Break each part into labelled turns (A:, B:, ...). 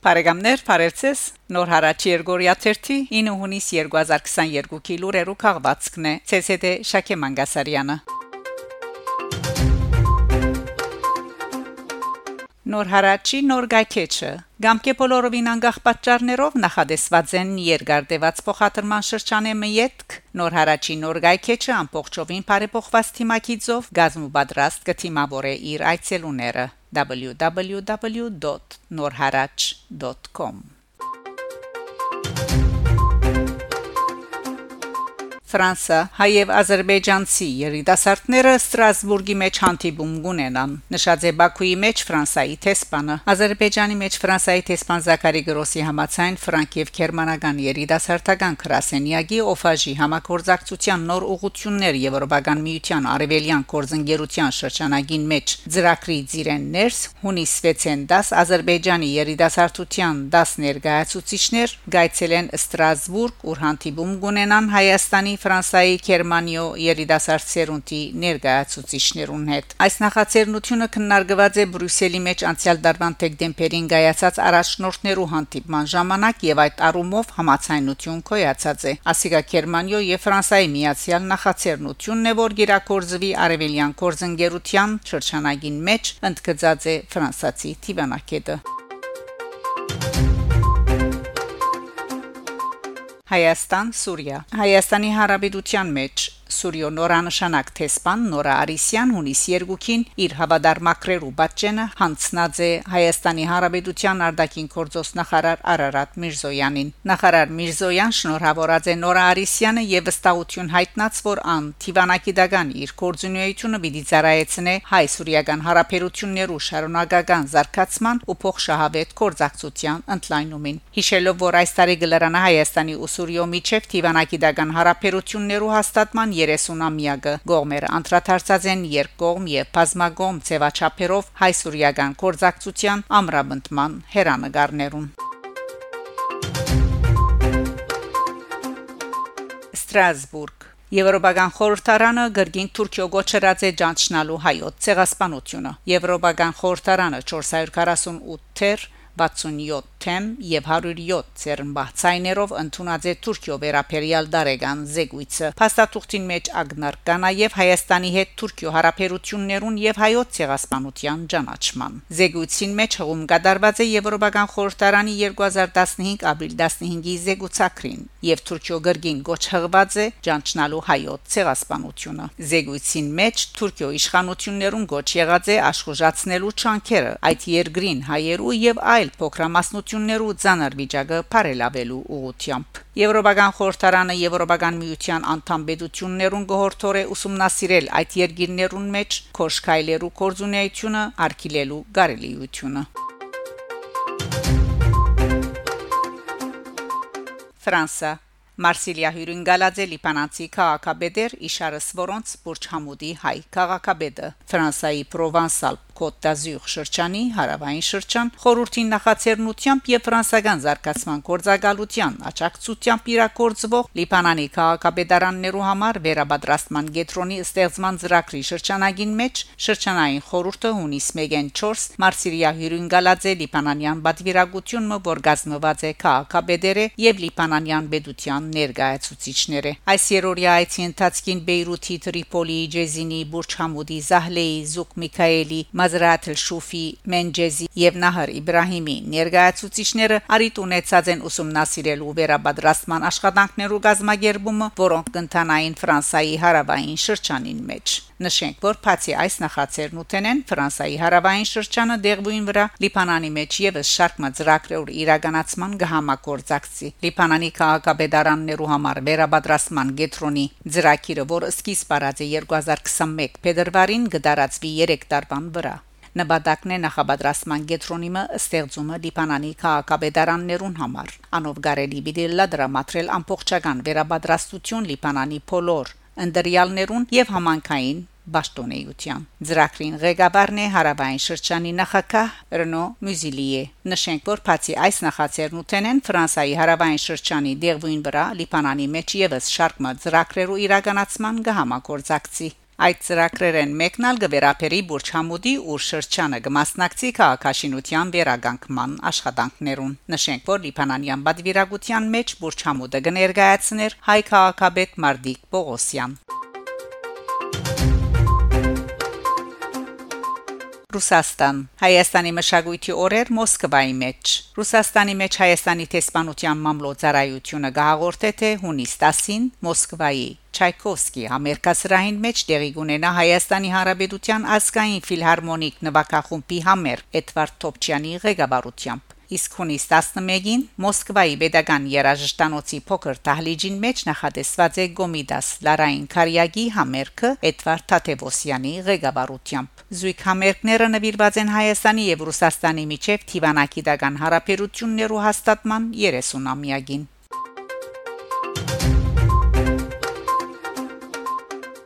A: Բարեկամներ, Փարելցես, Նոր հարաճ Երգորիա 9 հունիս 2022-ի լուրերու քաղվածքն է։ ՑՍԴ Շակե Մանգասարյանը։ Նոր հարաճի նոր գայքեչը. Գամկե բոլորովին անկախ պատճառներով նախադեсված են երկարդեված փոխադրման շրջանի մյետք նոր հարաճի նոր գայքեչը ամբողջովին բարեփոխված թիմակիցով գազმու պատրաստ կթիմավորե իր այցելուները www.norharach.com Ֆրանսա հայև ազերբայջանցի երիտասարդները Ստրասբուրգի մեջ հանդիպում կունենան նշած է Բաքուի մեջ Ֆրանսայի տեսփանը Ազերբայջանի մեջ Ֆրանսայի տեսփան Զաքարի Գրոսի համացայն ֆրանկ եւ գերմանական երիտասարդական քրասենյակի օֆաժի համակորձակցության նոր ուղություններ Եվրոպական միության արևելյան կորձընկերության շրջանագին մեջ ծրագրի ծիրեններս հունիս 6-ին 10 Ազերբայջանի երիտասարդության 10 ներկայացուցիչներ գայցել են Ստրասբուրգ ուր հանդիպում կունենան Հայաստանի Ֆրանսայի, Գերմանիո երիտասարդ սերունդի ներկայացուցիչներուն հետ։ Այս նախաձեռնությունը քննարկված է Բրյուսելի մեջ անցյալ դարվան դեկտեմբերին գայացած առաջնորդներու հանդիպման ժամանակ եւ այդ առումով համացայնություն կոյացած է։ Ասիկա Գերմանիո եւ Ֆրանսայի միացյալ նախաձեռնությունն է, որ գիրակորձվի արևելյան կորձընկերության շրջանագին մեջ ընդգծած է ֆրանսացի Տիվանակետը։ Հայաստան, Սուրիա Հայաստանի Հարաբերության մեջ Սուրիո նորանշանակ տեսփան Նորա Արիսյան հունիս 2-ին իր հավադարմակրերու բաժենը հանցնած է Հայաստանի Հանրապետության արտաքին գործոս նախարար Արարատ Միրզոյանին նախարար Միրզոյան շնորհավորած է Նորա Արիսյանը եւ վստահություն հայտնած որ ան Տիվանակիդական իր կորձունեությունը պիտի ծառայեցնե հայ-սուրիական հարաբերություններու շարունակական զարգացման ու փոխշահավետ կորձակցության ընդլայնումին հիշելով որ այս տարի գլրանա Հայաստանի ու Սուրիո միջև Տիվանակիդական հարաբերություններու հաստատման 30-ամյակը գողմերը անդրադարձած են երկկողմ եւ բազմագողմ ցեվաչափերով հայ-սուրիական կորձակցության ամրապնդման հերանեկարներուն Ստրասբուրգ Եվրոպական խորհրդարանը գրգին Թուրքիո գոչրած է ճանչնալու հայոց ցեղասպանությունը։ Եվրոպական խորհրդարանը 448 թեր 67 թեմ եւ 107 ծերմբացայներով ընդունած է Թուրքիո վերապերյալ դարեգան զեկույցը։ Փաստաթուղթին մեջ ագնար կա նաեւ Հայաստանի հետ Թուրքիո հարաբերություններուն եւ հայոց ցեղասպանության ճանաչման։ Զեկույցին մեջ հողում կդարված է Եվրոպական խորհրդարանի 2015 ապրիլ 15-ի զեկուցակրին եւ Թուրքիո գրգին գոչհղված է ճանչնալու հայոց ցեղասպանությունը։ Զեկույցին մեջ Թուրքիո իշխանություններուն գոչ եղած է աշխուժացնելու չանքերը այդ երկրին հայերու եւ այլ փոքրամասնություն հնարավորություններու ցաներ վիճակը բարելավելու ուղղությամբ Եվրոպական խորհրդարանը Եվրոպական միության անդամ պետություններուն գողորթորե ուսումնասիրել այդ երկիրներուն մեջ քոշկայլերու կորզունեությունը արկիլելու գարելիությունը Ֆրանսա Մարսիլիա Հյուրինգալաձե լիբանանցի քաղաքաբեդեր Իշարս Սվորոնց Բուրջ Համուդի հայ քաղաքաբեդը Ֆրանսայի Պրովանսալ Կոտ դազյուր շրջանի հարավային շրջան խորհրդին նախաձեռնությամբ եւ ֆրանսական զարգացման գործակալության աջակցությամբ իրակորձվող Լիբանանի քաղաքաբեդարաններու համար վերաբադրաստման գետրոնի ստեղծման ծրագրի շրջանագին մեջ շրջանային խորհուրդը հունիս 1-ին 4 Մարսիլիա Հյուրինգալաձե լիբանանյան բադվիրագությունը որ գազմված է քաղաքաբեդերը եւ լիբանանյան բեդության ներկայացուցիչները։ Այս երորիա այցի ընթացքին Բեյրութի, Տրիպոլի, Ջեզինի, Բուրջ Համուդի, Զահլեի, Զուկ Միքայելի, Մազրատ el-Շուֆի, Մենջեզի եւ Նահար Իբրահիմի ներկայացուցիչները արիտ ունեցած են ուսումնասիրելու վերաբադրաստման աշխատանքներու գազմագերբումը, որոնք կընթանային Ֆրանսայի հարավային շրջանին մեջ։ Նշենք, որ բացի այս նախաձեռնութենեն Ֆրանսայի հարավային շրջանը դեղույն վրա Լիբանանի մեջ եւս շարք մծրակրեր իրականացման գահամակորձակցի։ Լիբանանի քաղաքապետարաններու համար վերաբադրաստման գետրոնի ծրագիրը, որ սկիզբ առած է 2021 փետրվարին գդարածվի 3 տարվան վրա։ Նպատակն է նախաբադրաստման գետրոնիմը ստեղծումը Լիբանանի քաղաքապետարաններուն համար։ Անով գարելի բիդելլա դրամատրել ամբողջական վերաբադրաստություն Լիբանանի փոլոր ընդրյալներուն եւ համանքային Բաշտոնեյության Զրակրին ղեկավարն է հարավային շրջանի նախակահ Ռնո Մյուզիլիե նշենք որ բացի այս նախաձեռնութենեն Ֆրանսայի հարավային շրջանի դեղույն վրա Լիբանանի մեջ եւս շարք մը զրակրերու իրականացման գահամակորձակցի Այդ ծրագրերեն մեկնալ գվերապերի Բուրչամուդի ու շրջանը կմասնակցի քաղաքաշինության վերագանքման աշխատանքներուն։ Նշենք, որ Լիբանանյան բադվիրագության մեջ Բուրչամուդը կներկայացներ հայ քաղաքապետ Մարդիկ Պողոսյան։ Ռուսաստան Հայաստանի մշակույթի օրեր Մոսկվայի մեջ Ռուսաստանի մեջ Հայաստանի տեսփանության մամլոյցարայությունը գահաղորդե թե հունիս 10-ին Մոսկվայի Չայկովսկի համերկասրահին մեջ տեղի կունենա Հայաստանի Հանրապետության ազգային ֆիլհարմոնիկ նվագախումբի համեր Էդվարդ Թոփչյանի ղեկավարությամբ իսկ հունիս 11-ին Մոսկվայի Պետական երաժշտանոցի փոքր դահլիճին մեջ նախատեսված է Գոմիդաս Լարային Կարիագի համերգը Էդվարդ Թաթևոսյանի ղեկավարությամբ Զույգ համերգները նվիրված են Հայաստանի եւ Ռուսաստանի միջև Թիվանակիդական հարաբերություններու հաստատման 30-ամյակին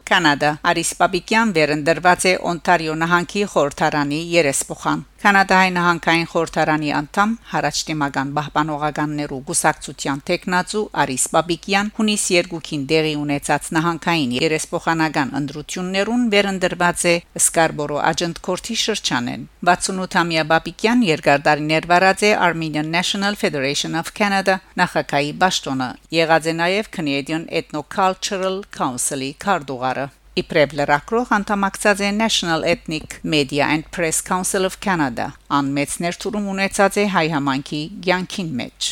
A: Կանադա. Արիս Պապիկյան վերընտրված է Օնտարիո նահանգի խորհրդարանի երեսփոխան Կանադայի նահանգային խորհրդարանի անդամ հարաճտեմական պահպանողականներու գուսակցության տեխնացու Արիս Բաբիկյան հունիս 2-ին դեղի ունեցած նահանգային երեսփոխանական ընդրություններուն վերընտրված է Սկարբորո աջընթքորթի շրջանեն 68-ամյա Բաբիկյան երկարդարիներ վարած է Armenian National Federation of Canada նախագահի ճաշտոնը եղած է նաև Canadian Ethnocultural Council-ի քարտուղարը Իբրև լրակրող անդամակցած է National Ethnic Media and Press Council of Canada, անմեծ ներդրում ունեցած է հայ համանքի ցանկին մեջ։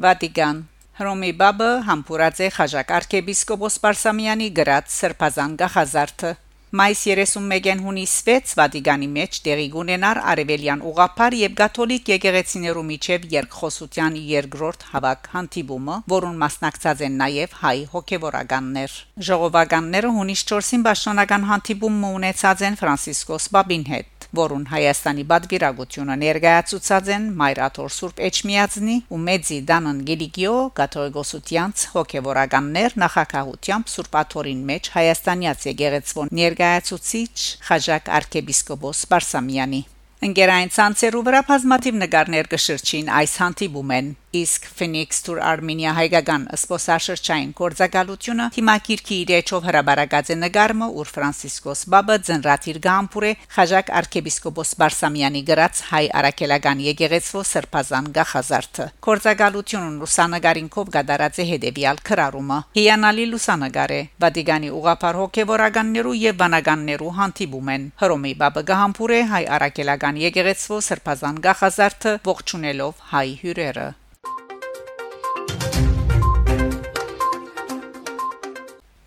A: Վատիկան. Հռոմի բաբը համբուրած է խաժակ arczepiskopos Պարսամյանի գրած սրբազան գախազարդը Մայիս 31-ին հունիս 6 Վատիկանի մեջ տեղի ունենար Արևելյան ուղափար եւ Կաթոլիկ եկեղեցիներու միջև երկխոսության երկրորդ հավաք հանդիպումը, որուն մասնակցած են նաեւ հայ հոգեվորականներ։ Ժողովականները հունիս 4-ին պաշտոնական հանդիպում ունեցած են Ֆրանցիսկոս Բաբին հետ որուն Հայաստանի բադվիրագությունը ներկայացուցած են Մայրաթոր Սուրբ Էջմիածնի ու Մեծի Դանն Գելիգիո կաթողիկոսությանց հոգեվորականներ նախակահությամբ Սուրբ Աթորին մեջ Հայաստանյաց եկեղեցվոն ներկայացուցիչ Խաժակ arczepiskopos Բարսամյանի Ընկերային ցանցերու վրա բազմաթիվ նկարներ կշրջին այս հանդիպումեն իսկ Phoenix Tour Armenia հայկական սպոսաշրջային կորցակալությունը թիմակիրքի իրեչով հրաբարակած է նկարը ուր Ֆրանցիսկոս Բաբը ծնրատիր գամփուրե խաժակ arczepiskopos Բարսամյանի գրած հայ արաքելական եկեղեցվո սրբազան գախազարդը կորցակալությունն լուսանգարինքով գդարած է հետեւյալ քրարումը հիանալի լուսանգար է Վատիկանի ուղափար հոգեվորականներու եւ վանականներու հանդիպում են Հռոմի Բաբը գամփուրե հայ արաքելական եկեղեցվո սրբազան գախազարդը ողջունելով հայ հյուրերը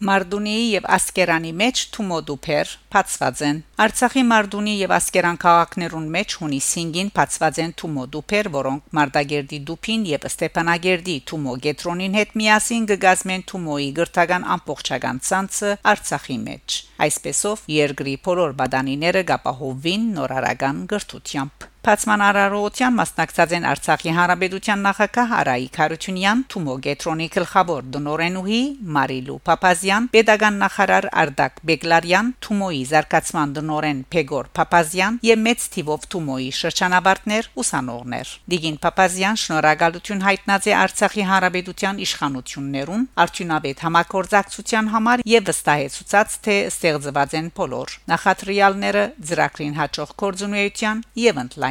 A: Մարդունիի եւ Ասկերանի մեջ Թումոդուփեր բացված են Արցախի Մարդունի եւ Ասկերան քաղաքներուն մեջ հունիս 5-ին բացված են Թումոդուփեր, որոնք Մարտագերդի Դուփին եւ Ստեփանագերդի Թումո Գետրոնին հետ միասին կգազմեն Թումոյի գրթական ամբողջական ցանցը Արցախի մեջ Այսպեսով երկրի բոլոր բադանիները կապահովվին նորարարական գրթությամբ Փացման արարողության մասնակցած են Արցախի Հանրապետության նախագահ Արայիկ Հարությունյան, Թումո Գետրոնի գլխավոր դնորենուհի Մարիլու Փափազյան, Պետական նախարար Արդակ Բեգլարյան, Թումոյի զարգացման դնորեն Փեգոր Փափազյան եւ մեծ թիվով Թումոյի շրջանավարտներ ուսանողներ։ Դիգին Փափազյան շնորհակալություն հայտնած է Արցախի Հանրապետության իշխանություններուն արդյունավետ համակորձակցության համար եւ վստահեցուցած թե ստեղծված են բոլոր նախատրիալները ծրագրին հաջող կորձունեության եւ ընդլայն